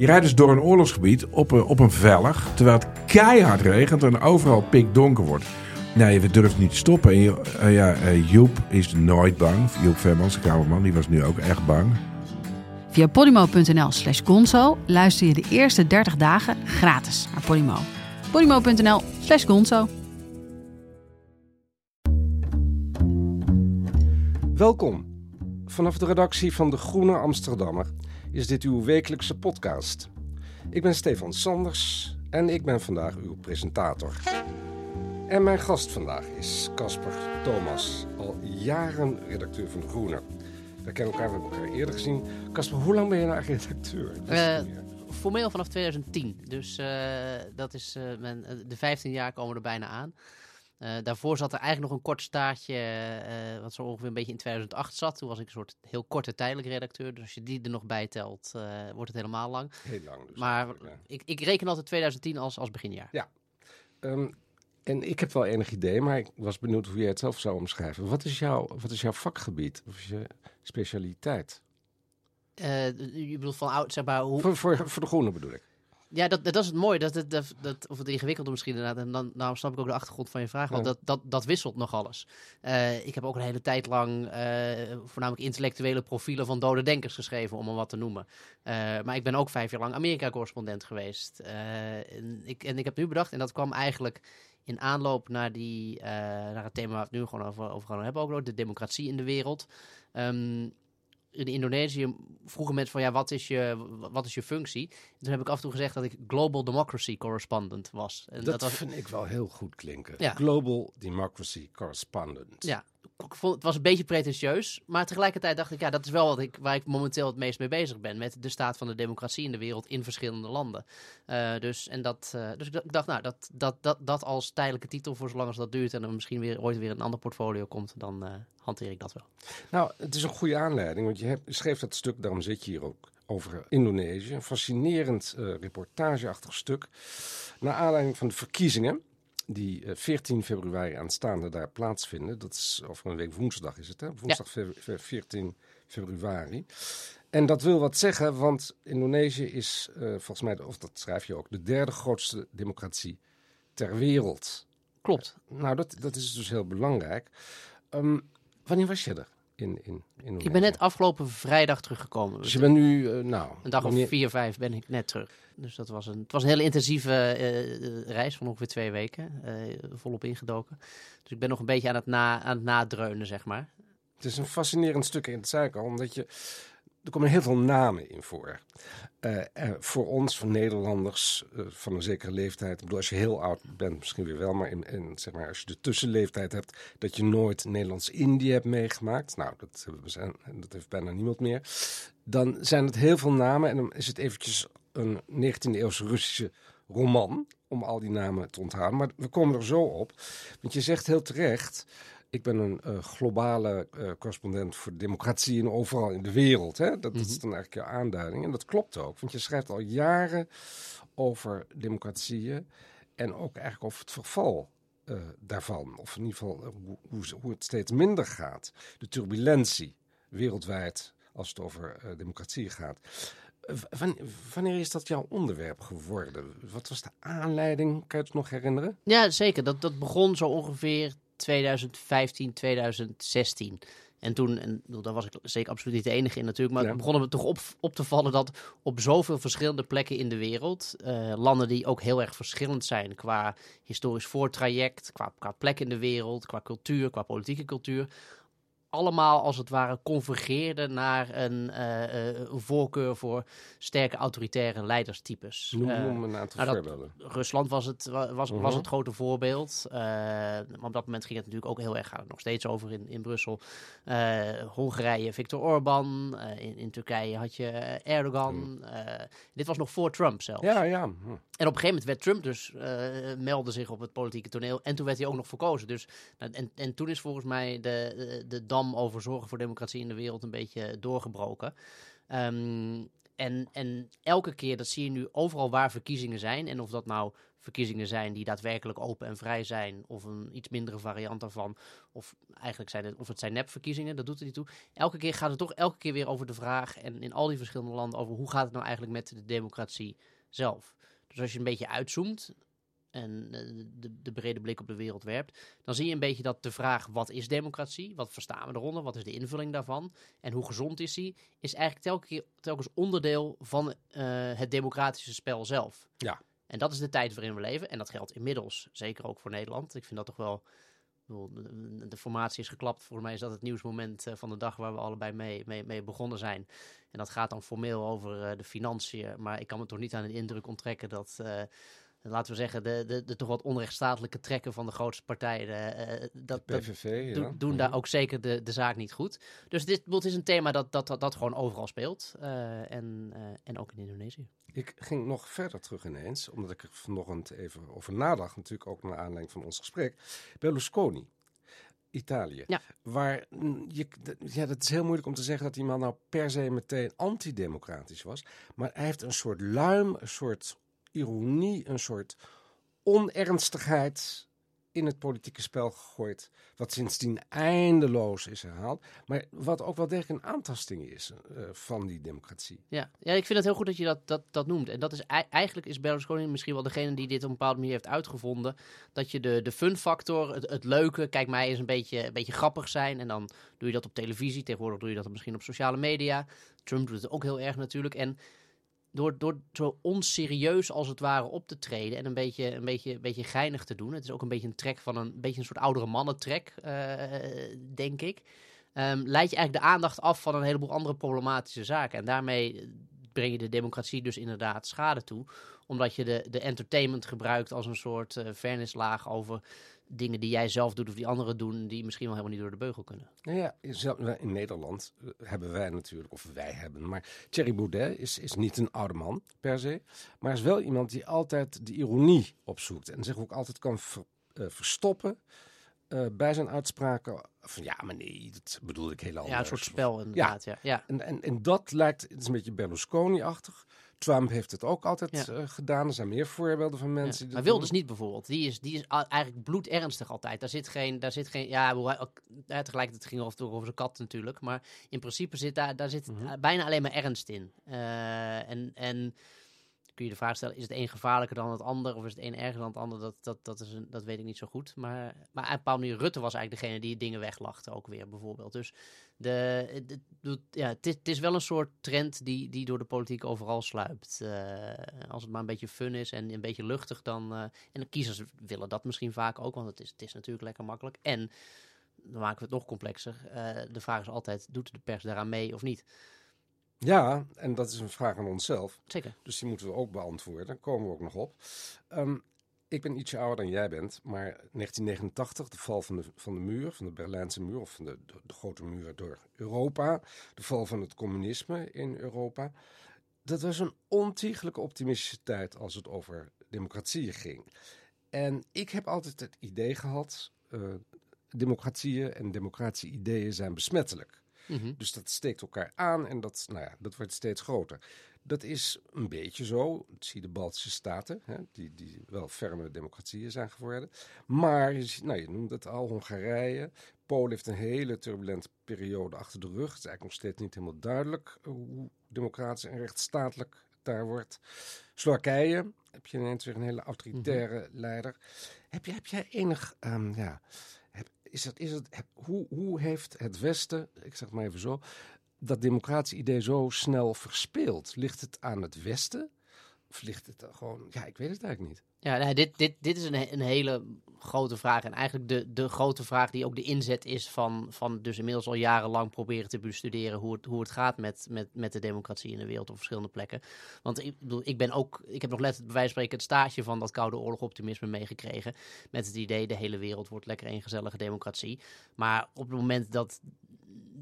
Je rijdt dus door een oorlogsgebied op een, op een vellig, terwijl het keihard regent en overal pikdonker wordt. Nee, we durven niet te stoppen. En je- eh, ja, eh, Joep is nooit bang. Joep Vermans, de kamerman, die was nu ook echt bang. Via podimo.nl slash gonzo luister je de eerste 30 dagen gratis naar Podimo. podimo.nl slash gonzo. Welkom. Vanaf de redactie van De Groene Amsterdammer is dit uw wekelijkse podcast. Ik ben Stefan Sanders en ik ben vandaag uw presentator. En mijn gast vandaag is Casper Thomas, al jaren redacteur van De Groene. We kennen elkaar, we hebben elkaar eerder gezien. Casper, hoe lang ben je nou redacteur? Eh. Formeel vanaf 2010. Dus eh, dat is eh, de 15 jaar komen er bijna aan. Eh, daarvoor zat er eigenlijk nog een kort staartje, eh, wat zo ongeveer een beetje in 2008 zat. Toen was ik een soort heel korte tijdelijk redacteur. Dus als je die er nog bij telt, eh, wordt het helemaal lang. Heel lang dus. Maar ja. ik, ik reken altijd 2010 als, als beginjaar. Ehm, en ik heb wel enig idee, maar ik was benieuwd hoe jij het zelf zou omschrijven. Wat is, jouw, wat is jouw vakgebied? Of je specialiteit? Eh, je bedoelt van oud, zeg maar, hoe, Voor, voor, voor de groene bedoel ik. Ja, dat, dat is het mooie. Dat, dat, dat, of het ingewikkelde misschien inderdaad. En dan snap ik ook de achtergrond van je vraag. Want Ja. dat, dat, dat wisselt nog alles. Eh, ik heb ook een hele tijd lang eh, voornamelijk intellectuele profielen van dode denkers geschreven, om er wat te noemen. Eh, maar ik ben ook vijf jaar lang Amerika-correspondent geweest. En, ik, en ik heb nu bedacht, en dat kwam eigenlijk in aanloop naar, die, naar het thema waar we het nu gewoon over, over gaan hebben, ook de democratie in de wereld. Ehm, in Indonesië vroegen mensen van ja, wat is, je, wat is je functie? En toen heb ik af en toe gezegd dat ik Global Democracy Correspondent was. En Dat, was, vind ik wel heel goed klinken. Ja. Global Democracy Correspondent. Ja, het was een beetje pretentieus. Maar tegelijkertijd dacht ik, ja, dat is wel wat ik, waar ik momenteel het meest mee bezig ben. Met de staat van de democratie in de wereld in verschillende landen. Eh, dus, en dat, eh, dus ik dacht- nou, dat, dat, dat, dat als tijdelijke titel voor zolang als dat duurt. En er misschien weer ooit weer een ander portfolio komt, dan eh, hanteer ik dat wel. Nou, het is een goede aanleiding, want je schreef dat stuk, daarom zit je hier ook, over Indonesië. Een fascinerend reportageachtig stuk. Naar aanleiding van de verkiezingen die eh, 14 februari aanstaande daar plaatsvinden. Dat is over een week woensdag is het, hè? Woensdag fe- fe- 14 februari. En dat wil wat zeggen, want Indonesië is eh, volgens mij, of dat schrijf je ook, de derde grootste democratie ter wereld. Klopt. Nou, dat, dat is dus heel belangrijk. Ehm, wanneer was je er in, in? Ik ben net afgelopen vrijdag teruggekomen. Dus je bent nu, eh, nou... Een dag of wanneer- vier, vijf ben ik net terug. Dus dat was een, het was een hele intensieve eh, eh, reis van ongeveer twee weken. volop ingedoken. Dus ik ben nog een beetje aan het, na, aan het nadreunen, zeg maar. Het is een fascinerend stuk in het zeiken, omdat je... Er komen heel veel namen in voor. Eh, eh, voor ons, voor Nederlanders, eh, van een zekere leeftijd. Ik bedoel, als je heel oud bent, misschien weer wel. Maar, in, in, zeg maar als je de tussenleeftijd hebt, dat je nooit Nederlands-Indië hebt meegemaakt. Nou, dat, we dat heeft bijna niemand meer. Dan zijn het heel veel namen. En dan is het eventjes een 19e-eeuwse Russische roman. Om al die namen te onthouden. Maar we komen er zo op. Want je zegt heel terecht. Ik ben een eh, globale eh, correspondent voor democratie en overal in de wereld. Hè? Dat, dat is dan eigenlijk je aanduiding. En dat klopt ook, want je schrijft al jaren over democratieën en ook eigenlijk over het verval eh, daarvan. Of in ieder geval hoe, hoe, het steeds minder gaat. De turbulentie wereldwijd als het over democratie gaat. Wanneer is dat jouw onderwerp geworden? Wat was de aanleiding? Kan je het nog herinneren? Ja, zeker. Dat, dat begon zo ongeveer 2015, 2016. En toen, en daar was ik zeker absoluut niet de enige in natuurlijk, maar Ja. het begon me toch op, op te vallen dat op zoveel verschillende plekken in de wereld, eh, landen die ook heel erg verschillend zijn qua historisch voortraject, qua, qua plek in de wereld, qua cultuur, qua politieke cultuur, allemaal als het ware convergeerden naar een, eh, eh, voorkeur voor sterke autoritaire leiderstypes. Noem, Eh, noem een aantal nou, voorbeelden. Rusland was het, wa- was, Mhm. was het grote voorbeeld. Maar op dat moment ging het natuurlijk ook heel erg, gaat nog steeds over in, in Brussel. Hongarije, Viktor Orban. In, in Turkije had je Erdogan. Eh, dit was nog voor Trump zelfs. Ja, ja. hm. En op een gegeven moment werd Trump dus, meldde zich op het politieke toneel. En toen werd hij ook nog verkozen. Dus, nou, en, en toen is volgens mij de, de, de over zorgen voor democratie in de wereld een beetje doorgebroken. Ehm, en, en elke keer, dat zie je nu overal waar verkiezingen zijn. En of dat nou verkiezingen zijn die daadwerkelijk open en vrij zijn. Of een iets mindere variant daarvan. Of eigenlijk zijn het, of het zijn nepverkiezingen, dat doet er niet toe. Elke keer gaat het toch elke keer weer over de vraag. En in al die verschillende landen over hoe gaat het nou eigenlijk met de democratie zelf. Dus als je een beetje uitzoomt en eh, de, de brede blik op de wereld werpt, dan zie je een beetje dat de vraag wat is democratie, wat verstaan we eronder, wat is de invulling daarvan en hoe gezond is die, is eigenlijk telkens, telkens onderdeel van eh, het democratische spel zelf. Ja. En dat is de tijd waarin we leven en dat geldt inmiddels zeker ook voor Nederland. Ik vind dat toch wel, de, de formatie is geklapt. Volgens mij is dat het nieuwsmoment eh, van de dag waar we allebei mee, mee, mee begonnen zijn. En dat gaat dan formeel over de financiën. Maar ik kan me toch niet aan de indruk onttrekken dat, laten we zeggen, de, de, de toch wat onrechtstatelijke trekken van de grootste partijen, eh, dat, dat PVV, do- ja. doen daar ook zeker de, de zaak niet goed. Dus dit, het is een thema dat, dat, dat, dat gewoon overal speelt. eh, en, en ook in Indonesië. Ik ging nog verder terug ineens, omdat ik er vanochtend even over nadacht, natuurlijk ook naar aanleiding van ons gesprek. Berlusconi, Italië. Ja. Waar je, ja, dat is heel moeilijk om te zeggen dat die man nou per se meteen antidemocratisch was. Maar hij heeft een soort luim, een soort ironie, een soort onernstigheid in het politieke spel gegooid. Wat sindsdien eindeloos is herhaald. Maar wat ook wel degelijk een aantasting is eh, van die democratie. Ja. ja, ik vind het heel goed dat je dat, dat, dat noemt. En dat is ei- eigenlijk is Berlusconi misschien wel degene die dit op een bepaalde manier heeft uitgevonden. Dat je de, de fun factor, het, het leuke, kijk mij eens een beetje, een beetje grappig zijn. En dan doe je dat op televisie. Tegenwoordig doe je dat misschien op sociale media. Trump doet het ook heel erg natuurlijk. En door, door zo onserieus als het ware op te treden en een beetje, een, beetje, een beetje geinig te doen. Het is ook een beetje een trek van een, beetje een soort oudere mannentrek, eh, denk ik. Ehm, leid je eigenlijk de aandacht af van een heleboel andere problematische zaken. En daarmee breng je de democratie dus inderdaad schade toe. Omdat je de, de entertainment gebruikt als een soort eh fairnesslaag over dingen die jij zelf doet of die anderen doen, die misschien wel helemaal niet door de beugel kunnen. Nou ja, in Nederland eh, hebben wij natuurlijk, of wij hebben, maar Thierry Baudet is, is niet een oude man per se, maar is wel iemand die altijd de ironie opzoekt en zich ook altijd kan ver- eh, verstoppen eh, bij zijn uitspraken van ja, maar nee, dat bedoelde ik heel anders. Ja, een soort spel inderdaad. Ja. Ja. En, en, en dat lijkt, het is een beetje Berlusconi-achtig. Trump heeft het ook altijd Ja. eh, gedaan. Er zijn meer voorbeelden van mensen Ja. die Maar Wilders doen. niet bijvoorbeeld. Die is, die is eigenlijk bloedernstig altijd. Daar zit geen, daar zit geen ja, ja, tegelijkertijd ging het over, over zijn kat natuurlijk. Maar in principe zit daar, daar zit Mhm. eh, bijna alleen maar ernst in. Eh, en, en kun je de vraag stellen, is het een gevaarlijker dan het ander? Of is het een erger dan het ander? Dat, dat, dat, is een, dat weet ik niet zo goed. Maar, maar een bepaalde manier, Rutte was eigenlijk degene die dingen weglachte ook weer bijvoorbeeld. Dus de, ja, het, is, wel een soort trend die, die door de politiek overal sluipt. Eh, als het maar een beetje fun is en een beetje luchtig, dan... eh, en de kiezers willen dat misschien vaak ook, want het is, het is natuurlijk lekker makkelijk. En, dan maken we het nog complexer, eh, de vraag is altijd, doet de pers daaraan mee of niet? Ja, en dat is een vraag aan onszelf. Zeker. Dus die moeten we ook beantwoorden. Daar komen we ook nog op. Ehm, ik ben ietsje ouder dan jij bent, maar 1989, de val van de, van de muur, van de Berlijnse muur, of van de, de, de grote muren door Europa, de val van het communisme in Europa. Dat was een ontiegelijke optimistische tijd als het over democratieën ging. En ik heb altijd het idee gehad, eh, democratieën en democratische ideeën zijn besmettelijk. Mhm. Dus dat steekt elkaar aan en dat, nou ja, dat wordt steeds groter. Dat is een beetje zo. Zie de Baltische Staten, hè, die, die wel ferme democratieën zijn geworden. Maar je, ziet- nou, je noemt het al, Hongarije. Polen heeft een hele turbulente periode achter de rug. Het is eigenlijk nog steeds niet helemaal duidelijk hoe democratisch en rechtsstatelijk het daar wordt. Slowakije heb je ineens weer een hele autoritaire leider. Heb, je, heb jij enig, ehm, ja, is het, is het, hoe, hoe heeft het Westen, ik zeg het maar even zo, dat democratische idee zo snel verspeeld? Ligt het aan het Westen? Of ligt het gewoon... Ja, ik weet het eigenlijk niet. Ja, dit, dit, dit is een, een hele grote vraag. En eigenlijk de, de grote vraag die ook de inzet is van, van dus inmiddels al jarenlang proberen te bestuderen hoe het, hoe het gaat met, met, met de democratie in de wereld op verschillende plekken. Want ik bedoel, ik ben ook, ik heb nog letterlijk bij wijze van spreken het staartje van dat Koude Oorlog optimisme meegekregen. Met het idee, de hele wereld wordt lekker een gezellige democratie. Maar op het moment dat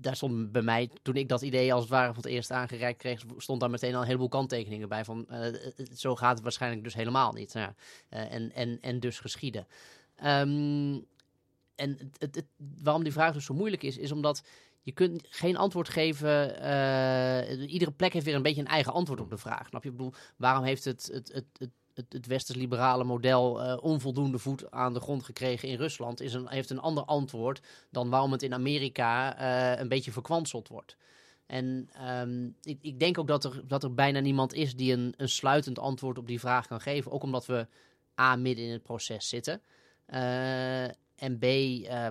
daar stond bij mij, toen ik dat idee als het ware van het eerst aangereikt kreeg, stond daar meteen al een heleboel kanttekeningen bij. Van uh, zo gaat het waarschijnlijk dus helemaal niet. Nou, uh, en, en, en dus geschieden. Um, en het, het, waarom die vraag dus zo moeilijk is, is omdat je kunt geen antwoord geven. Iedere plek heeft weer een beetje een eigen antwoord op de vraag. Snap je? Ik bedoel, waarom heeft het, het, het, het het, het westers-liberale model uh, onvoldoende voet aan de grond gekregen in Rusland, is een, heeft een ander antwoord dan waarom het in Amerika uh, een beetje verkwanseld wordt. En um, ik, ik, denk ook dat er, dat er bijna niemand is die een, een sluitend antwoord op die vraag kan geven. Ook omdat we A, midden in het proces zitten. Uh, en B,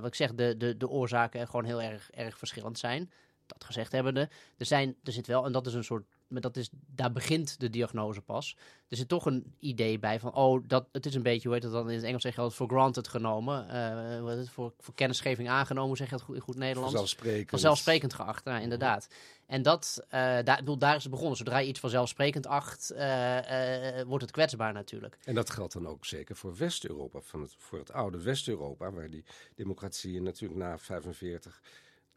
wat ik zeg, de, de, de oorzaken gewoon heel erg, erg verschillend zijn. Dat gezegd hebbende, er, zijn, er zit wel, en dat is een soort maar dat is, daar begint de diagnose pas. Er zit toch een idee bij van, oh, dat, het is een beetje, hoe heet het dan in het Engels zeg je altijd, for granted genomen. Uh, wat is het, voor, voor kennisgeving aangenomen, zeg je dat goed, goed Nederlands? Vanzelfsprekend. Vanzelfsprekend geacht, nou, inderdaad. En dat, uh, daar, bedoel, daar is het begonnen. Zodra je iets vanzelfsprekend acht, uh, wordt het kwetsbaar natuurlijk. En dat geldt dan ook zeker voor West-Europa, voor het oude West-Europa, waar die democratieën natuurlijk na 45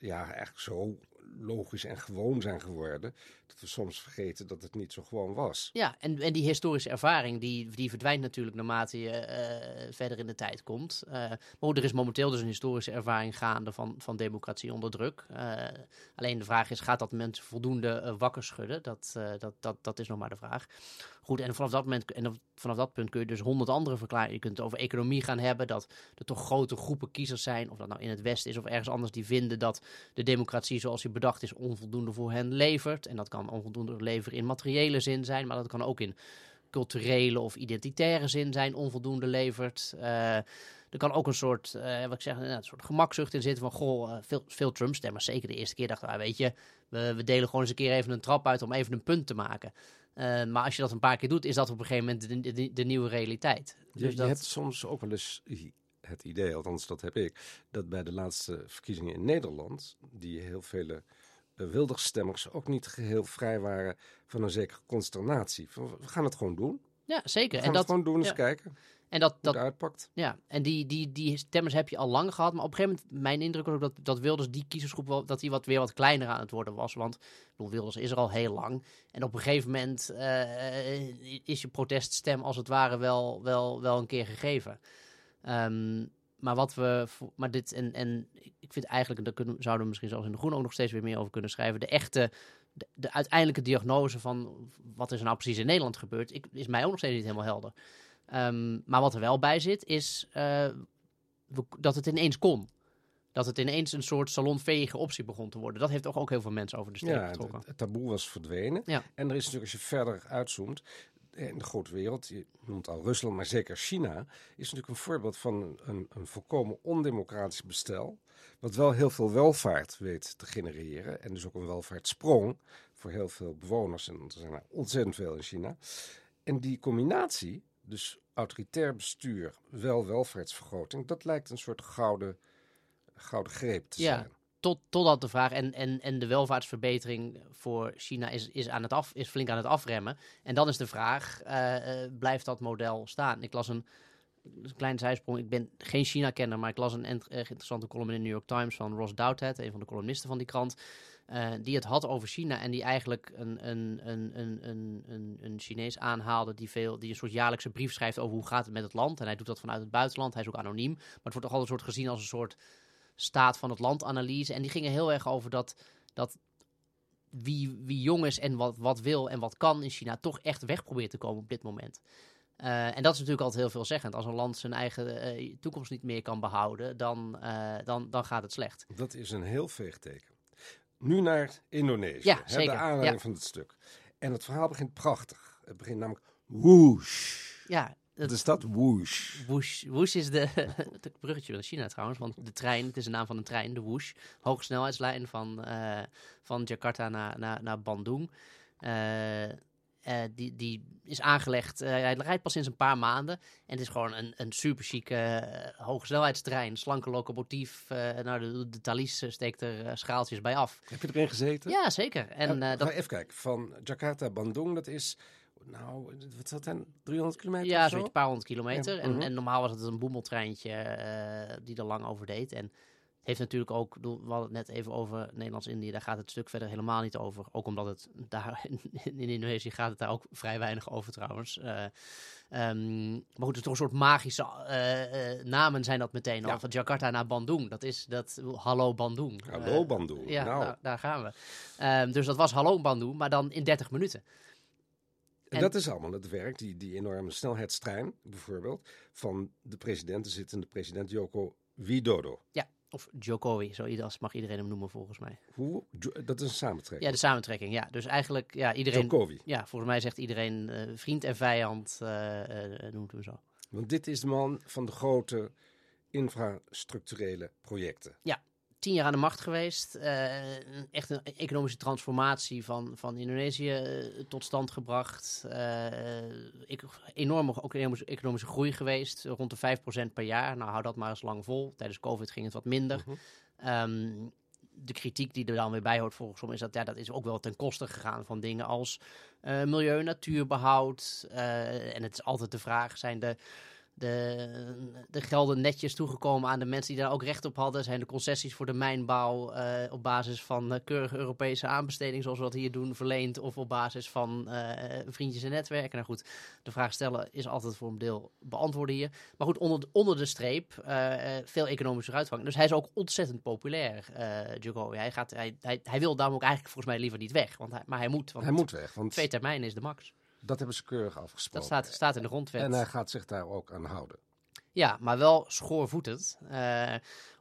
ja, eigenlijk zo logisch en gewoon zijn geworden. Dat we soms vergeten dat het niet zo gewoon was. Ja, en, en die historische ervaring die, die verdwijnt natuurlijk naarmate je uh, verder in de tijd komt. Uh, maar er is momenteel dus een historische ervaring gaande van, van democratie onder druk. Uh, alleen de vraag is, gaat dat mensen voldoende wakker schudden? Dat, dat, dat, dat is nog maar de vraag. Goed, en vanaf dat moment en vanaf dat punt kun je dus honderd andere verklaringen. Je kunt het over economie gaan hebben, dat er toch grote groepen kiezers zijn, of dat nou in het Westen is of ergens anders, die vinden dat de democratie zoals die bedacht is onvoldoende voor hen levert. En dat kan onvoldoende leveren in materiële zin zijn, maar dat kan ook in culturele of identitaire zin zijn, onvoldoende levert. Uh, er kan ook een soort, uh, wat ik zeg, een soort gemakzucht in zitten van, goh, uh, veel, veel Trump-stemmers, zeker de eerste keer dachten, ah, weet je, we, we, delen gewoon eens een keer even een trap uit om even een punt te maken. Uh, maar als je dat een paar keer doet, is dat op een gegeven moment de, de, de nieuwe realiteit. Dus je, dat... je hebt soms ook wel eens het idee, althans dat heb ik, dat bij de laatste verkiezingen in Nederland, die heel vele Wildersstemmers ook niet geheel vrij waren van een zekere consternatie. We gaan het gewoon doen. Ja, zeker. We gaan en het dat, gewoon doen, eens kijken en dat, dat uitpakt. Ja, en die, die, die stemmers heb je al lang gehad. Maar op een gegeven moment, mijn indruk was ook dat, dat Wilders, die kiezersgroep, wel, dat die wat, weer wat kleiner aan het worden was. Want bedoel, Wilders is er al heel lang. En op een gegeven moment uh, is je proteststem als het ware wel, wel, wel een keer gegeven. Um, maar wat we, maar dit en, en ik vind eigenlijk, daar kunnen, zouden we misschien zelfs in de Groen ook nog steeds weer meer over kunnen schrijven. De echte, de, de uiteindelijke diagnose van wat is er nou precies in Nederland gebeurd, ik, is mij ook nog steeds niet helemaal helder. Um, maar wat er wel bij zit, is uh, dat het ineens kon. Dat het ineens een soort salonvege optie begon te worden. Dat heeft toch ook heel veel mensen over de streep ja, getrokken. Het, het taboe was verdwenen. Ja. En er is natuurlijk, als je verder uitzoomt, in de grote wereld, je noemt al Rusland, maar zeker China, is natuurlijk een voorbeeld van een, een volkomen ondemocratisch bestel. Wat wel heel veel welvaart weet te genereren. En dus ook een welvaartssprong voor heel veel bewoners. En er zijn er ontzettend veel in China. En die combinatie, dus autoritair bestuur, wel welvaartsvergroting, dat lijkt een soort gouden, gouden greep te ja. Tot, totdat de vraag, en, en, en de welvaartsverbetering voor China is, is, aan het af, is flink aan het afremmen. En dan is de vraag, uh, uh, blijft dat model staan? Ik las een, een klein zijsprong, ik ben geen China-kenner, maar ik las een erg interessante column in de New York Times van Ross Douthat, een van de columnisten van die krant. Uh, die het had over China en die eigenlijk een, een, een, een, een, een, een Chinees aanhaalde die, veel, die een soort jaarlijkse brief schrijft over hoe gaat het met het land. En hij doet dat vanuit het buitenland, hij is ook anoniem. Maar het wordt toch altijd soort gezien als een soort staat van het land analyse. En die gingen heel erg over dat, dat wie, wie jong is en wat, wat wil en wat kan in China toch echt weg probeert te komen op dit moment. Uh, en dat is natuurlijk altijd heel veelzeggend. Als een land zijn eigen uh, toekomst niet meer kan behouden, dan, uh, dan, dan gaat het slecht. Dat is een heel veeg teken. Nu naar Indonesië, ja, hè, de aanleiding ja. van het stuk. En het verhaal begint prachtig. Het begint namelijk whoosh. Ja, Wat is dat? Whoosh. Whoosh, whoosh is de, het bruggetje naar China trouwens, want de trein, het is de naam van een trein, de Whoosh, hogesnelheidslijn van, uh, van Jakarta naar, naar, naar Bandung. Uh, eh, die, die is aangelegd. eh, hij rijdt pas sinds een paar maanden. En het is gewoon een, een super chique eh, hogesnelheidstrein. Slanke locomotief. eh nou, de, de Thalys eh, steekt er eh, schaaltjes bij af. Heb je erin gezeten? Ja, zeker. En Eh, eh, dat, even kijken. Van Jakarta Bandung, dat is... Nou, wat dat dan? 300 kilometer Ja, of zo? zoiets een paar honderd kilometer. Ja, en, mhm. en normaal was het een boemeltreintje eh, die er lang over deed. En het heeft natuurlijk ook, we hadden het net even over Nederlands-Indië, daar gaat het stuk verder helemaal niet over. Ook omdat het daar in, in Indonesië gaat het daar ook vrij weinig over trouwens. Eh, ehm, maar goed, het is toch een soort magische eh, namen zijn dat meteen al. Ja. Van Jakarta naar Bandung. Dat is dat, hallo Bandung. Hallo Bandung. ja, nou, daar, daar gaan we. Ehm, dus dat was hallo Bandung, maar dan in 30 minuten. En dat is allemaal het werk, die, die enorme snelheidstrein bijvoorbeeld, van de president, de zittende president Joko Widodo. Ja, of Jokowi, zo ieder- mag iedereen hem noemen volgens mij. Hoe? Dat is een samentrekking. Ja, de samentrekking. Ja, dus eigenlijk, ja, iedereen. Jokowi. Ja, volgens mij zegt iedereen eh, vriend en vijand, eh, eh, noemt hem zo. Want dit is de man van de grote infrastructurele projecten. Tien jaar aan de macht geweest. eh, echt een economische transformatie van, van Indonesië eh, tot stand gebracht. eh, ik, enorme ook economische, economische groei geweest. Rond de 5% per jaar. Nou, hou dat maar eens lang vol. Tijdens COVID ging het wat minder. Mhm. Ehm, de kritiek die er dan weer bij hoort volgens mij is dat ja, dat is ook wel ten koste gegaan van dingen als eh, milieu, natuurbehoud. eh, en het is altijd de vraag, zijn de, de, de gelden netjes toegekomen aan de mensen die daar ook recht op hadden? Zijn de concessies voor de mijnbouw eh, op basis van eh, keurige Europese aanbesteding, zoals we dat hier doen, verleend? Of op basis van eh, vriendjes en netwerken? Nou goed, de vraag stellen is altijd voor een deel beantwoorden hier. Maar goed, onder, de- onder de streep veel economische vooruitgang. Dus hij is ook ontzettend populair, Jokowi. Hij, gaat, hij, hij, hij wil daarom ook eigenlijk volgens mij liever niet weg. Want hij, maar hij moet, want Hij moet weg, want twee termijnen is de max. Dat hebben ze keurig Dat afgesproken. staat, staat in de grondwet. En hij gaat zich daar ook aan houden. Ja, maar wel schoorvoetend. Eh, op een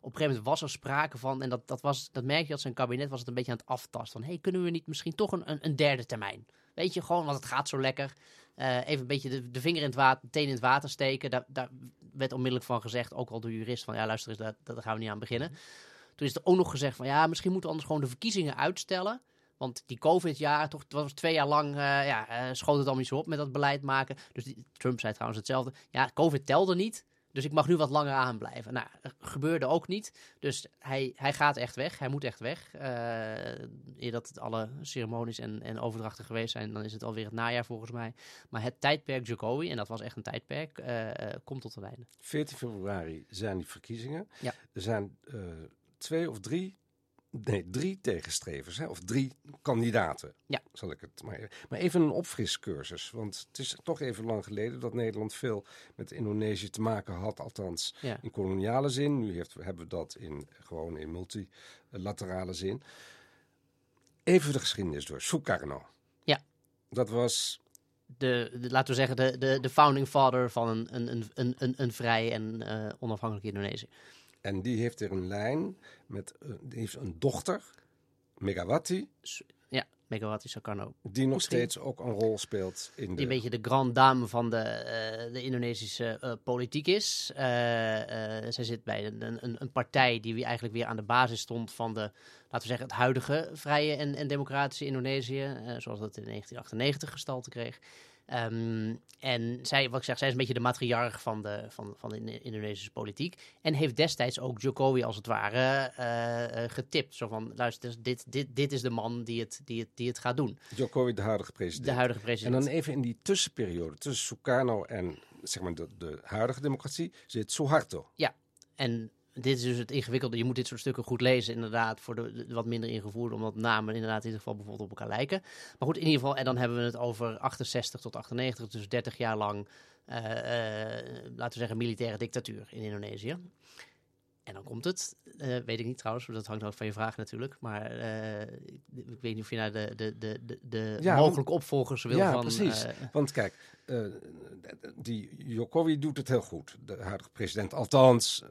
gegeven moment was er sprake van, en dat, dat, was, dat merk je dat zijn kabinet was het een beetje aan het aftasten. Van, hey, kunnen we niet misschien toch een, een, een derde termijn? Weet je, gewoon, want het gaat zo lekker. Eh, even een beetje de, de vinger in het water, de teen in het water steken. Daar, daar werd onmiddellijk van gezegd, ook al door jurist, van ja, luister eens, daar, daar gaan we niet aan beginnen. Toen is er ook nog gezegd van ja, misschien moeten we anders gewoon de verkiezingen uitstellen. Want die COVID-jaar, toch, het was twee jaar lang, eh, ja, eh, schoot het allemaal niet zo op met dat beleid maken. Dus die, Trump zei trouwens hetzelfde. Ja, COVID telde niet. Dus ik mag nu wat langer aanblijven. Nou, gebeurde ook niet. Dus hij, hij gaat echt weg. Hij moet echt weg. Eh eer dat het alle ceremonies en, en overdrachten geweest zijn, dan is het alweer het najaar volgens mij. Maar het tijdperk Jokowi, en dat was echt een tijdperk, komt tot een einde. 14 februari zijn die verkiezingen. Ja. Er zijn twee of drie, nee, drie tegenstrevers, hè, of drie kandidaten. Ja. Zal ik het maar, maar even een opfriscursus. Want het is toch even lang geleden dat Nederland veel met Indonesië te maken had. Althans, Ja. in koloniale zin. Nu heeft, hebben we dat in, gewoon in multilaterale zin. Even de geschiedenis door. Sukarno. Ja. Dat was De, de- laten we zeggen, de, de, de founding father van een, een, een, een, een, vrij en eh, onafhankelijk Indonesië. En die heeft er een lijn met, eh, die heeft een dochter, Megawati, Ja, Megawati Sukarno. die nog steeds ook een rol speelt in Die de... een beetje de grande dame van de, eh, de Indonesische eh, politiek is. Eh, zij zit bij een, een, een partij die eigenlijk weer aan de basis stond van de, laten we zeggen, het huidige vrije en, en democratische Indonesië. zoals dat in 1998 gestalte kreeg. Ehm, en zij, wat ik zeg, zij is een beetje de matriarch van de, van, van de Indo- Indonesische politiek. En heeft destijds ook Jokowi als het ware eh, eh, getipt. Zo van, luister, dit, dit, dit is de man die het, die het, die het gaat doen. Jokowi, de huidige president. De huidige en president. dan even in die tussenperiode tussen Sukarno en zeg maar, de, de huidige democratie zit Suharto. En dit is dus het ingewikkelde. Je moet dit soort stukken goed lezen, inderdaad, voor de, wat minder ingevoerde, omdat namen inderdaad in ieder geval bijvoorbeeld op elkaar lijken. Maar goed, in ieder geval, en dan hebben we het over 68 tot 98, dus 30 jaar lang, eh, eh, laten we zeggen, militaire dictatuur in Indonesië. En dan komt het, eh, weet ik niet trouwens, dat hangt ook van je vraag natuurlijk. Maar eh, ik weet niet of je naar de, de, de, de, de Ja, mogelijke opvolgers wil ja, van... precies. eh, Want kijk, die Jokowi doet het heel goed. De huidige president, althans,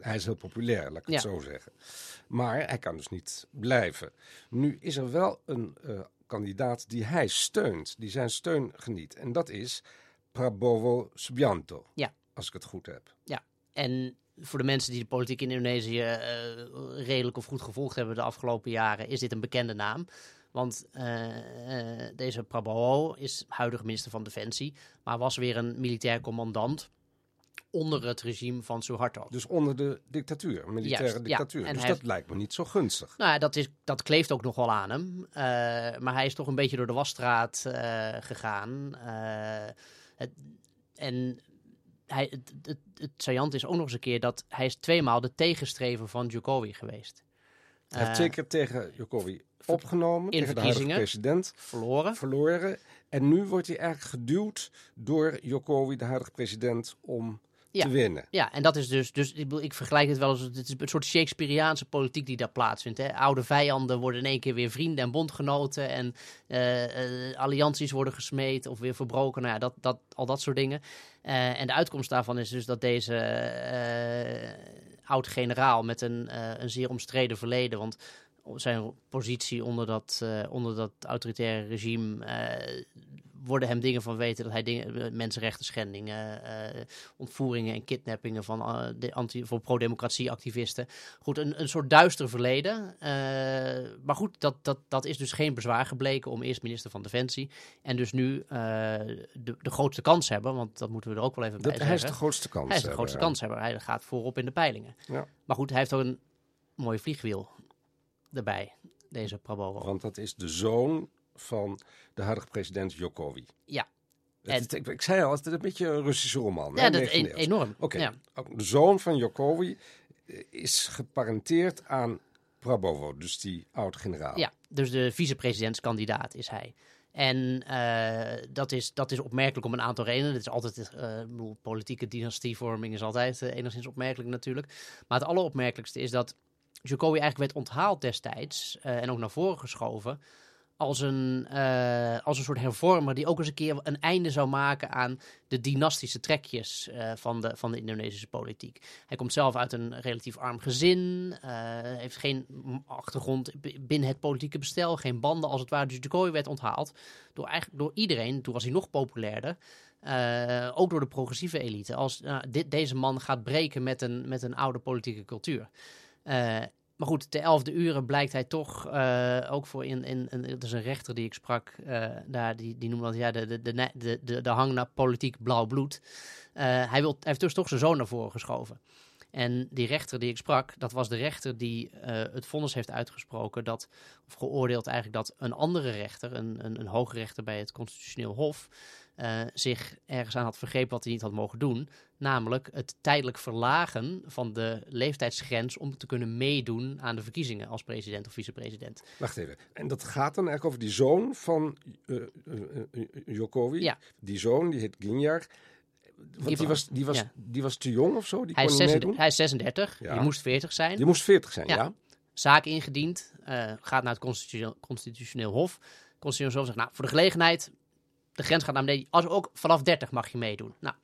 hij is heel populair, laat ik het Ja. zo zeggen. Maar hij kan dus niet blijven. Nu is er wel een kandidaat die hij steunt, die zijn steun geniet. En dat is Prabowo Subianto. Ja. Als ik het goed heb. En voor de mensen die de politiek in Indonesië eh, redelijk of goed gevolgd hebben de afgelopen jaren, is dit een bekende naam. Want eh, eh, deze Prabowo is huidige minister van Defensie, maar was weer een militair commandant onder het regime van Suharto. Dus onder de dictatuur, een militaire Juist, ja. dictatuur. En dus dat heeft- lijkt me niet zo gunstig. Nou ja, dat, is, dat kleeft ook nog wel aan hem. Maar hij is toch een beetje door de wasstraat gegaan. Het, en hij, het, het, het saillant is ook nog eens een keer dat hij is tweemaal de tegenstrever van Jokowi geweest. Hij heeft Eh, twee keer tegen Jokowi opgenomen, tegen de huidige president, verloren. verloren. En nu wordt hij eigenlijk geduwd door Jokowi, de huidige president, om Ja. te winnen. Ja, en dat is dus, dus ik, ik vergelijk het wel als het is een soort Shakespeareaanse politiek die daar plaatsvindt. Hè. Oude vijanden worden in één keer weer vrienden en bondgenoten en eh, eh, allianties worden gesmeed of weer verbroken. Nou ja, dat, dat, al dat soort dingen. Eh, en de uitkomst daarvan is dus dat deze oud-generaal met een, een zeer omstreden verleden, want zijn positie onder dat, eh, onder dat autoritaire regime eh, worden hem dingen van weten dat hij dingen, eh, mensenrechten schendingen, ontvoeringen en kidnappingen van de anti, voor pro-democratie activisten. Goed, een, een soort duister verleden. Maar goed, dat, dat, dat is dus geen bezwaar gebleken om eerst minister van Defensie en dus nu de, de grootste kans hebben, want dat moeten we er ook wel even bij Dat, hij is zeggen. de grootste kans. Hij is de hebben, grootste ja. kanshebber. Hij gaat voorop in de peilingen. Ja. Maar goed, hij heeft ook een mooi vliegwiel erbij, deze Prabowo. Want dat is de zoon van de huidige president Jokowi. Ja. En- ik, ik zei al, het is een beetje een Russische roman. Ja, hè, dat is 19e e- enorm. Oké, Ja. de zoon van Jokowi eh, is geparenteerd aan Prabowo, dus die oud-generaal. Ja, dus de vicepresidentskandidaat is hij. En eh, dat, is, dat is opmerkelijk om een aantal redenen. Het is altijd, ik bedoel, politieke dynastievorming is altijd enigszins opmerkelijk natuurlijk. Maar het alleropmerkelijkste is dat Jokowi eigenlijk werd onthaald destijds eh, en ook naar voren geschoven als een, eh, als een soort hervormer die ook eens een keer een einde zou maken aan de dynastische trekjes eh, van, de, van de Indonesische politiek. Hij komt zelf uit een relatief arm gezin, heeft geen achtergrond binnen het politieke bestel, geen banden als het ware. Dus Jokowi werd onthaald door, eigenlijk, door iedereen, toen was hij nog populairder. ook door de progressieve elite. Als nou, dit, deze man gaat breken met een, met een oude politieke cultuur. Eh, maar goed, de elfde uren blijkt hij toch eh, ook voor in, in, is een rechter die ik sprak, eh, daar, die, die noemde dat ja, de, de, de, de, de, hang naar politiek blauw bloed. Hij, wil, hij heeft dus toch zijn zoon naar voren geschoven. En die rechter die ik sprak, dat was de rechter die het vonnis heeft uitgesproken dat, of geoordeeld eigenlijk dat een andere rechter, een, een, een hoge rechter bij het Constitutioneel Hof, eh, zich ergens aan had vergrepen wat hij niet had mogen doen. Namelijk het tijdelijk verlagen van de leeftijdsgrens om te kunnen meedoen aan de verkiezingen als president of vicepresident. Wacht even. En dat gaat dan eigenlijk over die zoon van eh, Jokowi. Ja. Die zoon, die heet Ginjar. Want die was, die, was, ja. die was te jong of zo? Die Hij is, kon niet 36, meedoen? hij is 36, Ja. die moest 40 zijn. Die moest 40 zijn, ja. Ja. Zaak ingediend, gaat naar het constitutioneel, constitutioneel hof. Constitutioneel hof zegt, nou, voor de gelegenheid, de grens gaat naar beneden. Als ook vanaf 30 mag je meedoen. Nou,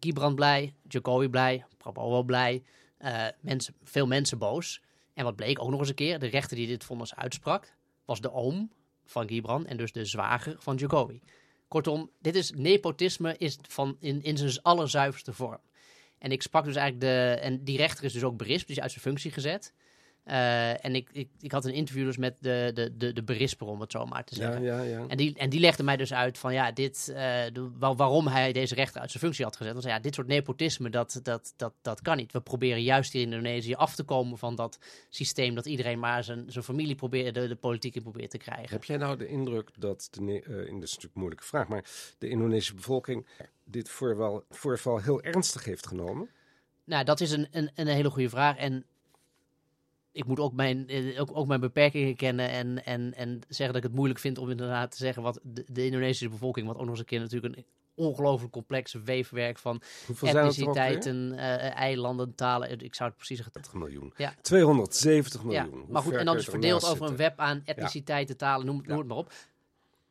Gibran blij, Jokowi blij, Prabowo blij, eh, mensen, veel mensen boos. En wat bleek ook nog eens een keer, de rechter die dit vonnis uitsprak, was de oom van Gibran en dus de zwager van Jokowi. Kortom, dit is nepotisme is van in, in zijn allerzuiverste vorm. En ik sprak dus eigenlijk de. En die rechter is dus ook berispt, is uit zijn functie gezet. Eh, en ik, ik, ik had een interview dus met de, de, de, de berisper, om het zo maar te zeggen. ja, ja. En, die, en die legde mij dus uit van ja, dit, eh, de- waarom hij deze rechter uit zijn functie had gezet. Zei ja, dit soort nepotisme, dat, dat, dat, dat kan niet. We proberen juist hier in Indonesië af te komen van dat systeem dat iedereen maar zijn, zijn familie probeert, de, de politiek in probeert te krijgen. Heb jij nou de indruk dat, de, Ne- eh, in, dat is natuurlijk een moeilijke vraag, maar de Indonesische bevolking dit voorval, voorval heel ernstig heeft genomen? Nou, dat is een, een, een hele goede vraag. En ik moet ook mijn, eh, ook, ook mijn beperkingen kennen en, en, en zeggen dat ik het moeilijk vind om inderdaad te zeggen wat de, de Indonesische bevolking, wat ook nog eens een keer natuurlijk een ongelooflijk complex weefwerk van Hoeveel etniciteiten, eh, eilanden, talen. Ik zou het precies zeggen. 30 miljoen. Ja. 270 Ja, miljoen. Hoe maar goed, en dan je verdeeld over een web aan etniciteiten, talen, noem, noem Ja. het maar op.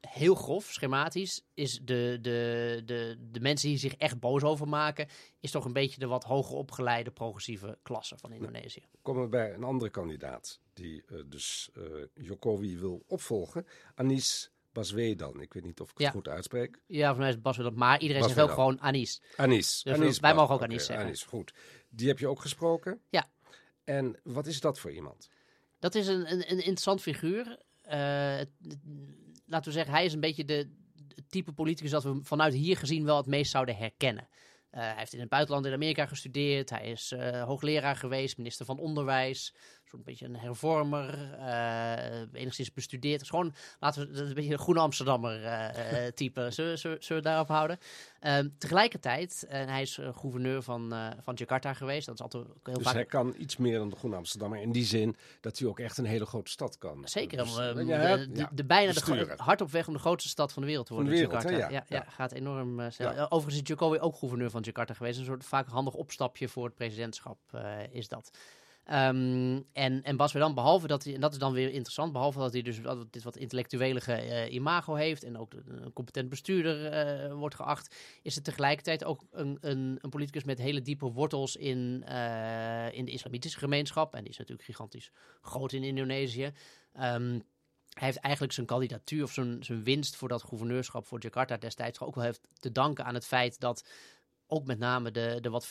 Heel grof, schematisch, is de, de, de, de mensen die zich echt boos over maken, is toch een beetje de wat hoger opgeleide progressieve klasse van Indonesië. komen we bij een andere kandidaat die eh, dus eh, Jokowi wil opvolgen. Anis Baswedan. Ik weet niet of ik het Ja. goed uitspreek. Ja, voor mij is het Bas Willem, maar iedereen Bas zegt ook gewoon Anis. Anis. Dus Anis wij mogen ook Anis zeggen. Anis, goed. Die heb je ook gesproken? Ja. En wat is dat voor iemand? Dat is een, een, een interessant figuur. het- laten we zeggen, hij is een beetje de, type politicus dat we vanuit hier gezien wel het meest zouden herkennen. Eh, hij heeft in het buitenland in Amerika gestudeerd. Hij is eh, hoogleraar geweest, minister van Onderwijs. Zo'n beetje een hervormer. eh, enigszins bestudeerd. Dus gewoon, laten we dat een beetje een groene Amsterdammer eh, eh, type. Zullen, zullen, zullen we daarop houden? Ehm, tegelijkertijd, en hij is gouverneur van, van Jakarta geweest. Dat is altijd ook heel Dus vaak hij kan iets meer dan de Groene Amsterdammer. In die zin dat hij ook echt een hele grote stad kan. Zeker, Dus, ja, de, de, de bijna de hard op weg om de grootste stad van de wereld te worden. wereld, Jakarta. hè, ja. Ja, gaat enorm snel. Overigens is Jokowi ook gouverneur van Jakarta geweest. Een soort vaak handig opstapje voor het presidentschap is dat. Ehm, en, en Bas dan, behalve dat hij, en dat is dan weer interessant, behalve dat hij dus dit wat intellectuele eh, imago heeft en ook een competent bestuurder eh, wordt geacht, is het tegelijkertijd ook een, een, een politicus met hele diepe wortels in, eh, in de islamitische gemeenschap. En die is natuurlijk gigantisch groot in Indonesië. Ehm, hij heeft eigenlijk zijn kandidatuur of zijn, zijn winst voor dat gouverneurschap voor Jakarta destijds ook wel heeft te danken aan het feit dat ook met name de, de wat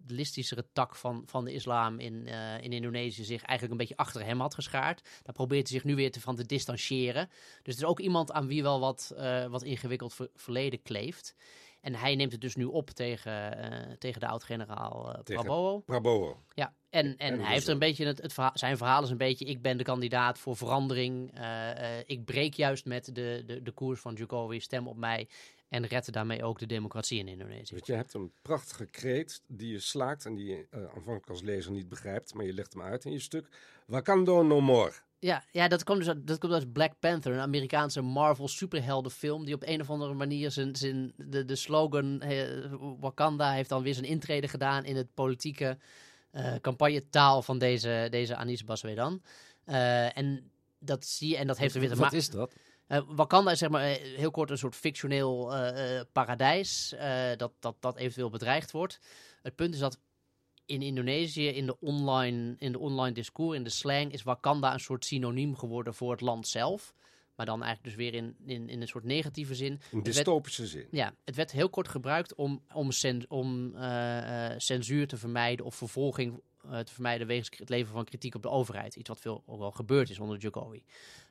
fundamentalistischere tak van, van de islam in, eh, in Indonesië zich eigenlijk een beetje achter hem had geschaard. Daar probeert hij zich nu weer te, van te distancieren. Dus het is ook iemand aan wie wel wat, eh, wat ingewikkeld ver- verleden kleeft. En hij neemt het dus nu op tegen, eh, tegen de oud-generaal Prabowo. Prabowo. Ja, en, en, En hij heeft dus een beetje het, het verhaal, zijn verhaal is een beetje: ik ben de kandidaat voor verandering. ik breek juist met de, de, de koers van Jokowi, stem op mij en red daarmee ook de democratie in Indonesië. Want je hebt een prachtige kreet die je slaakt en die je eh, aanvankelijk als lezer niet begrijpt, maar je legt hem uit in je stuk. Wakando no more. Ja, ja dat, komt dus uit, dat komt uit Black Panther, een Amerikaanse Marvel superheldenfilm. Die op een of andere manier zijn, zijn, de, de slogan Wakanda heeft dan weer zijn intrede gedaan in het politieke eh campagnetaal van deze, deze Anis Baswedan. Eh, en dat zie je, en dat heeft er weer te Wat maken. is dat? Eh, Wakanda is zeg maar eh, heel kort een soort fictioneel eh, paradijs dat, dat, dat eventueel bedreigd wordt. Het punt is dat in Indonesië, in de online, in de online discours, in de slang, is Wakanda een soort synoniem geworden voor het land zelf. Maar dan eigenlijk dus weer in, in, in een soort negatieve zin. Werd- dystopische zin. ja, het werd heel kort gebruikt om, om, cen- om censuur te vermijden of vervolging eh, te vermijden wegens het leveren van kritiek op de overheid. Iets wat veel ook wel gebeurd is onder Jokowi.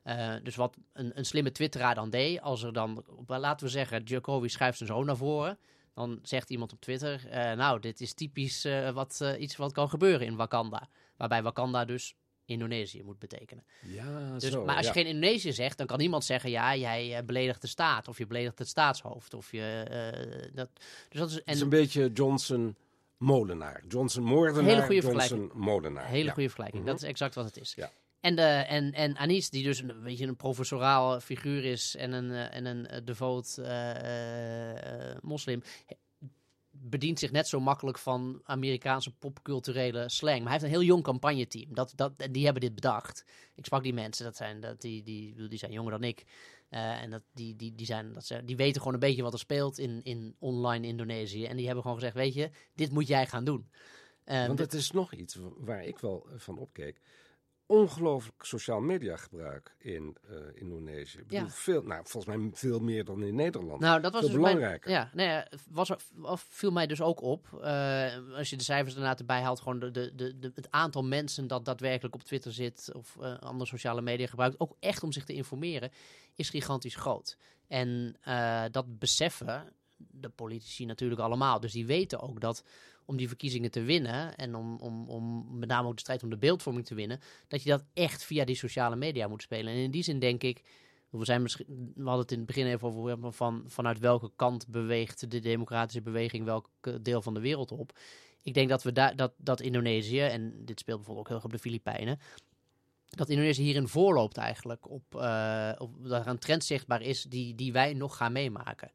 Eh, dus wat een, een slimme twitteraar dan deed, als er dan, laten we zeggen, Jokowi schuift zijn zoon naar voren. Dan zegt iemand op Twitter, eh, nou, dit is typisch eh, wat, eh, iets wat kan gebeuren in Wakanda. Waarbij Wakanda dus Indonesië moet betekenen. Ja, Dus, zo. maar als je ja. geen Indonesië zegt, dan kan niemand zeggen: ja, jij eh, beledigt de staat. Of je beledigt het staatshoofd. Of je. eh, dat, dus dat is Het is en een beetje Johnson molenaar. Johnson moordenaar, Hele goede Johnson molenaar. een hele Ja. goede vergelijking. Mhm. Dat is exact wat het is. Ja. En, de, en, en Anis, die dus een, beetje een professoraal figuur is en een, eh, en een eh, devoot eh, eh, eh, moslim, bedient zich net zo makkelijk van Amerikaanse popculturele slang. Maar hij heeft een heel jong campagneteam. Dat, dat, die hebben dit bedacht. Ik sprak die mensen, dat zijn, dat, die, die, die zijn jonger dan ik. Eh, en dat, die, die, die, zijn, dat ze, die weten gewoon een beetje wat er speelt in, in online Indonesië. En die hebben gewoon gezegd, weet je, dit moet jij gaan doen. Eh, Want het is nog iets wa- waar ik wel eh, van opkeek. Ongelooflijk sociaal media gebruik in eh, Indonesië. Ik bedoel, Ja. veel, nou, volgens mij veel meer dan in Nederland. Nou, dat was Veel dus mijn- belangrijker. ja, nee, ja, was, of viel mij dus ook op. eh, als je de cijfers daarna erbij haalt, gewoon de, de, de, de- het aantal mensen dat daadwerkelijk op Twitter zit of eh, andere sociale media gebruikt, ook echt om zich te informeren, is gigantisch groot. En eh, dat beseffen de politici natuurlijk allemaal. Dus die weten ook dat om die verkiezingen te winnen en om, om, om met name ook de strijd om de beeldvorming te winnen, dat je dat echt via die sociale media moet spelen. En in die zin denk ik, we, zijn misschien, we hadden het in het begin even over van, vanuit welke kant beweegt de democratische beweging welk deel van de wereld op. Ik denk dat we daar dat, dat Indonesië, en dit speelt bijvoorbeeld ook heel erg op de Filipijnen, dat Indonesië hierin voorloopt eigenlijk op, eh op dat er een trend zichtbaar is die, die wij nog gaan meemaken.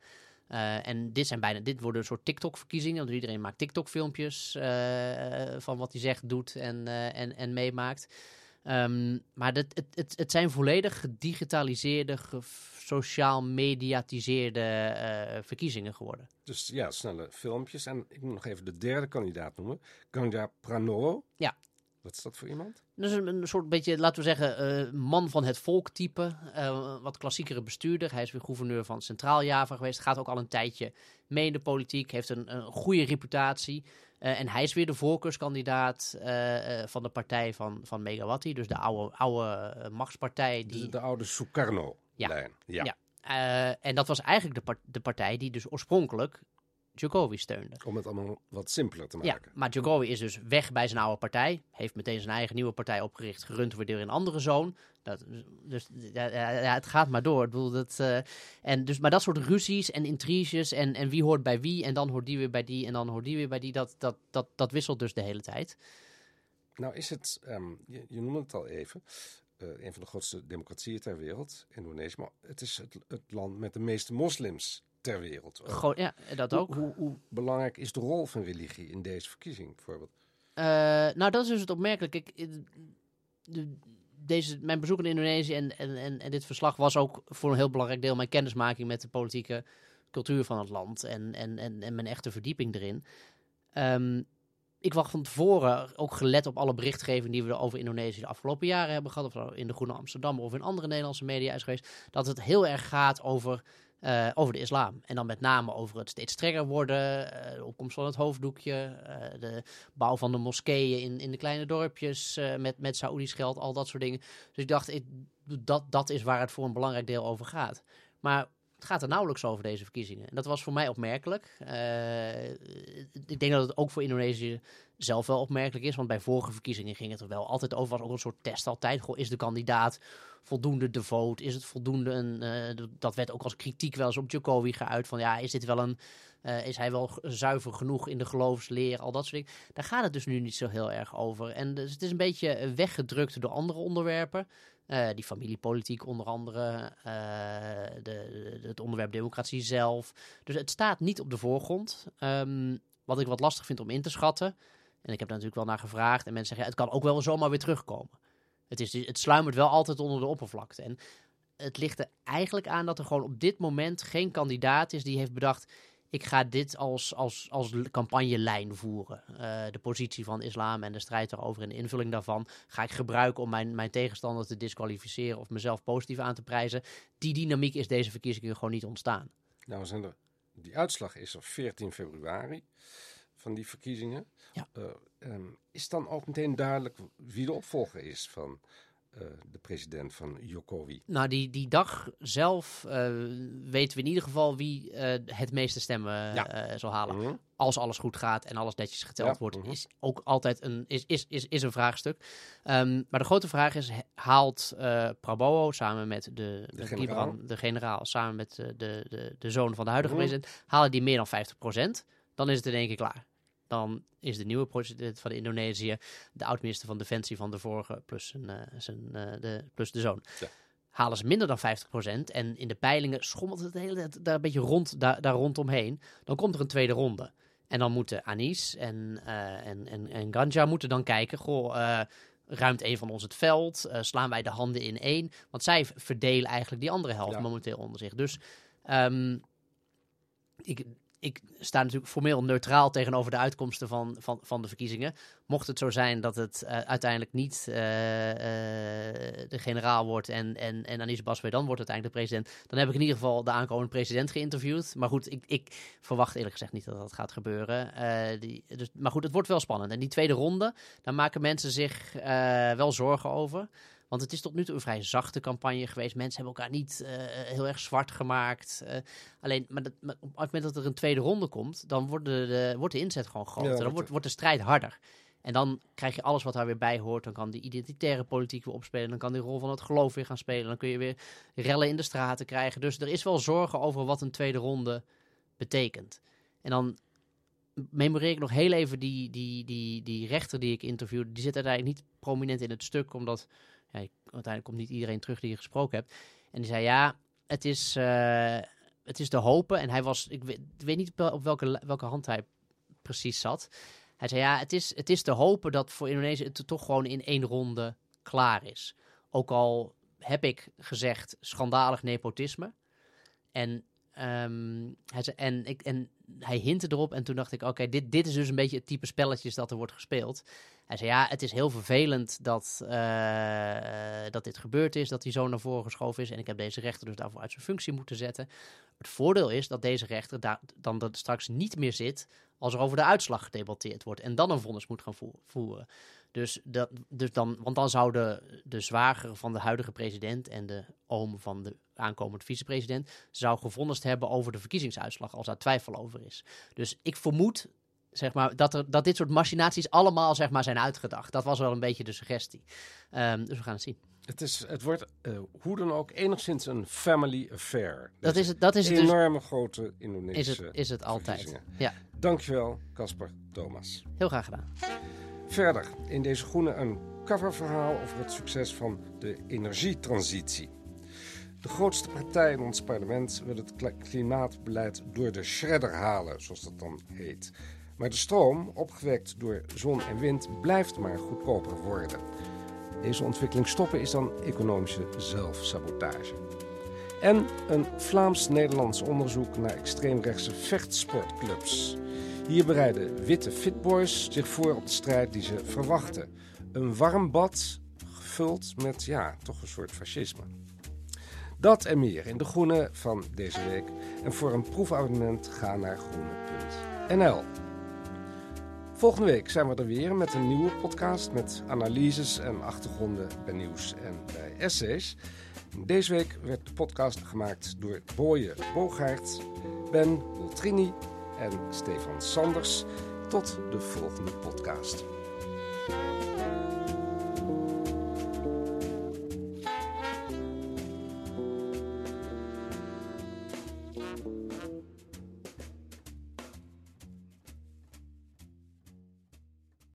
Eh, en dit zijn bijna, dit worden een soort TikTok-verkiezingen. Want iedereen maakt TikTok-filmpjes eh, van wat hij zegt, doet en, eh, en, en meemaakt. Ehm, maar het, het, het, het zijn volledig gedigitaliseerde, ge- sociaal mediatiseerde verkiezingen geworden. Dus ja, snelle filmpjes. En ik moet nog even de derde kandidaat noemen. Ganja Pranowo. Ja. Wat is dat voor iemand? Dus een, een soort beetje, laten we zeggen, eh, man van het volk type. Eh, wat klassiekere bestuurder. Hij is weer gouverneur van Centraal Java geweest. Gaat ook al een tijdje mee in de politiek. Heeft een, een goede reputatie. Eh, en hij is weer de voorkeurskandidaat van de partij van, van Megawati. Dus de oude, oude machtspartij. Die, De, de oude Sukarno-lijn. Ja. Ja. Eh, en dat was eigenlijk de, de partij die dus oorspronkelijk Djokovic steunde. Om het allemaal wat simpeler te Ja, maken. maar Djokovic is dus weg bij zijn oude partij. Heeft meteen zijn eigen nieuwe partij opgericht. Gerund wordt door een andere zoon. Dat, dus ja, ja, ja, het gaat maar door. Ik bedoel, dat, eh, en dus, maar dat soort ruzies en intriges en, en wie hoort bij wie. En dan hoort die weer bij die en dan hoort die weer bij die. Dat, dat, dat, dat wisselt dus de hele tijd. Nou is het, ehm, je, je noemde het al even, eh, een van de grootste democratieën ter wereld, Indonesië. Maar het is het, het land met de meeste moslims ter wereld. Gewoon, ja, dat ook. Hoe, hoe belangrijk is de rol van religie in deze verkiezing bijvoorbeeld? Eh, nou, dat is dus het opmerkelijke. Ik, de, deze, mijn bezoek in Indonesië en, en, en, en dit verslag was ook voor een heel belangrijk deel mijn kennismaking met de politieke cultuur van het land en, en, en, en mijn echte verdieping erin. Ehm, ik wacht van tevoren, ook gelet op alle berichtgeving die we er over Indonesië de afgelopen jaren hebben gehad, of in de Groene Amsterdam of in andere Nederlandse media is geweest, dat het heel erg gaat over, eh, over de islam. En dan met name over het steeds strenger worden, eh, de opkomst van het hoofddoekje, eh, de bouw van de moskeeën in, in de kleine dorpjes met, met Saoedisch geld, al dat soort dingen. Dus ik dacht, ik, dat, dat is waar het voor een belangrijk deel over gaat. Maar het gaat er nauwelijks over deze verkiezingen. En dat was voor mij opmerkelijk. Eh, ik denk dat het ook voor Indonesië zelf wel opmerkelijk is. Want bij vorige verkiezingen ging het er wel altijd over. was ook een soort test altijd. Is de kandidaat voldoende devoot? Is het voldoende eh, dat werd ook als kritiek wel eens op Djokovic geuit. Van ja, is dit wel een... eh, is hij wel zuiver genoeg in de geloofsleer? Al dat soort dingen. Daar gaat het dus nu niet zo heel erg over. En dus het is een beetje weggedrukt door andere onderwerpen. Eh, die familiepolitiek onder andere, eh, de, het onderwerp democratie zelf. Dus het staat niet op de voorgrond. Ehm, wat ik wat lastig vind om in te schatten. En ik heb daar natuurlijk wel naar gevraagd. En mensen zeggen, ja, het kan ook wel zomaar weer terugkomen. Het, is, het sluimert wel altijd onder de oppervlakte. En het ligt er eigenlijk aan dat er gewoon op dit moment geen kandidaat is die heeft bedacht... ik ga dit als, als, als campagnelijn voeren. Eh, de positie van islam en de strijd daarover en de invulling daarvan... ga ik gebruiken om mijn, mijn tegenstander te disqualificeren... of mezelf positief aan te prijzen. Die dynamiek is deze verkiezingen gewoon niet ontstaan. Nou, zijn er, die uitslag is er 14 februari van die verkiezingen. Ja. Eh, ehm, is dan ook meteen duidelijk wie de opvolger is van de president van Jokowi? Nou, die, die dag zelf eh, weten we in ieder geval wie eh, het meeste stemmen Ja. eh, zal halen. Mhm. Als alles goed gaat en alles netjes geteld Ja, wordt, mhm. is ook altijd een, is, is, is, is een vraagstuk. Ehm, maar de grote vraag is, haalt eh Prabowo samen met de, de, generaal. Gibran, de generaal, samen met de, de, de, de zoon van de huidige Mhm. president, halen die meer dan 50%, dan is het in één keer klaar. Dan is de nieuwe president van Indonesië de oud-minister van Defensie van de vorige, plus, zijn, eh, zijn, eh, de, plus de zoon. Ja. Halen ze minder dan 50% en in de peilingen schommelt het de hele tijd daar een beetje rond, daar, daar rondomheen, dan komt er een tweede ronde. En dan moeten Anis en, eh, en, en, en Ganja moeten dan kijken, goh, eh, ruimt een van ons het veld? Slaan wij de handen in één? Want zij verdelen eigenlijk die andere helft Ja. momenteel onder zich. Dus ehm, ik, ik sta natuurlijk formeel neutraal tegenover de uitkomsten van, van, van de verkiezingen. Mocht het zo zijn dat het eh, uiteindelijk niet eh, eh, de generaal wordt en, en, en Anis Baswe dan wordt uiteindelijk de president, dan heb ik in ieder geval de aankomende president geïnterviewd. Maar goed, ik, ik verwacht eerlijk gezegd niet dat dat gaat gebeuren. Die, dus, maar goed, het wordt wel spannend. En die tweede ronde, daar maken mensen zich wel zorgen over. Want het is tot nu toe een vrij zachte campagne geweest. Mensen hebben elkaar niet eh, heel erg zwart gemaakt. Eh, alleen, maar, dat, maar op het moment dat er een tweede ronde komt, dan wordt de, de, wordt de inzet gewoon groter. Ja, dan wordt wordt, wordt de strijd harder. En dan krijg je alles wat daar weer bij hoort. Dan kan die identitaire politiek weer opspelen. Dan kan die rol van het geloof weer gaan spelen. Dan kun je weer rellen in de straten krijgen. Dus er is wel zorgen over wat een tweede ronde betekent. En dan memoreer ik nog heel even die, die, die, die rechter die ik interviewde. Die zit uiteindelijk niet prominent in het stuk, omdat uiteindelijk komt niet iedereen terug die je gesproken hebt. En die zei ja, het is, eh, het is te hopen. En hij was, ik weet, niet op wel- op welke, welke hand hij precies zat. Hij zei ja, het is, het is te hopen dat voor Indonesië het toch gewoon in één ronde klaar is. Ook al heb ik gezegd schandalig nepotisme. En, ehm, hij en, ik, en hij hintte erop en toen dacht ik, oké, dit, dit is dus een beetje het type spelletjes dat er wordt gespeeld. Hij zei, ja, het is heel vervelend dat, uh, dat dit gebeurd is, dat hij zo naar voren geschoven is. En ik heb deze rechter dus daarvoor uit zijn functie moeten zetten. Het voordeel is dat deze rechter daar dan straks niet meer zit als er over de uitslag gedebatteerd wordt. En dan een vonnis moet gaan voeren. Dus, dat, dus dan, want dan zouden de zwager van de huidige president en de oom van de aankomend vicepresident zou gevonnist hebben over de verkiezingsuitslag als daar twijfel over is. Dus ik vermoed zeg maar, dat, er, dat dit soort machinaties allemaal zeg maar, zijn uitgedacht. Dat was wel een beetje de suggestie. Um, dus we gaan het zien. Het, is, het wordt uh, hoe dan ook enigszins een family affair. Dat is het, dat is een het dus- enorme grote Indonesische Is het, is het altijd. Ja. Dankjewel, Casper Thomas. Heel graag gedaan. Verder, in deze groene een coververhaal over het succes van de energietransitie. De grootste partij in ons parlement wil het klimaatbeleid door de shredder halen, zoals dat dan heet. Maar de stroom, opgewekt door zon en wind, blijft maar goedkoper worden. Deze ontwikkeling stoppen is dan economische zelfsabotage. En een Vlaams-Nederlands onderzoek naar extreemrechtse vechtsportclubs. Hier bereiden witte fitboys zich voor op de strijd die ze verwachten. Een warm bad gevuld met, ja, toch een soort fascisme. Dat en meer in de Groene van deze week. En voor een proefabonnement ga naar groene.nl. Volgende week zijn we er weer met een nieuwe podcast met analyses en achtergronden bij nieuws en bij essays. Deze week werd de podcast gemaakt door Boye Bogaert, Ben Woltrini en Stefan Sanders. Tot de volgende podcast.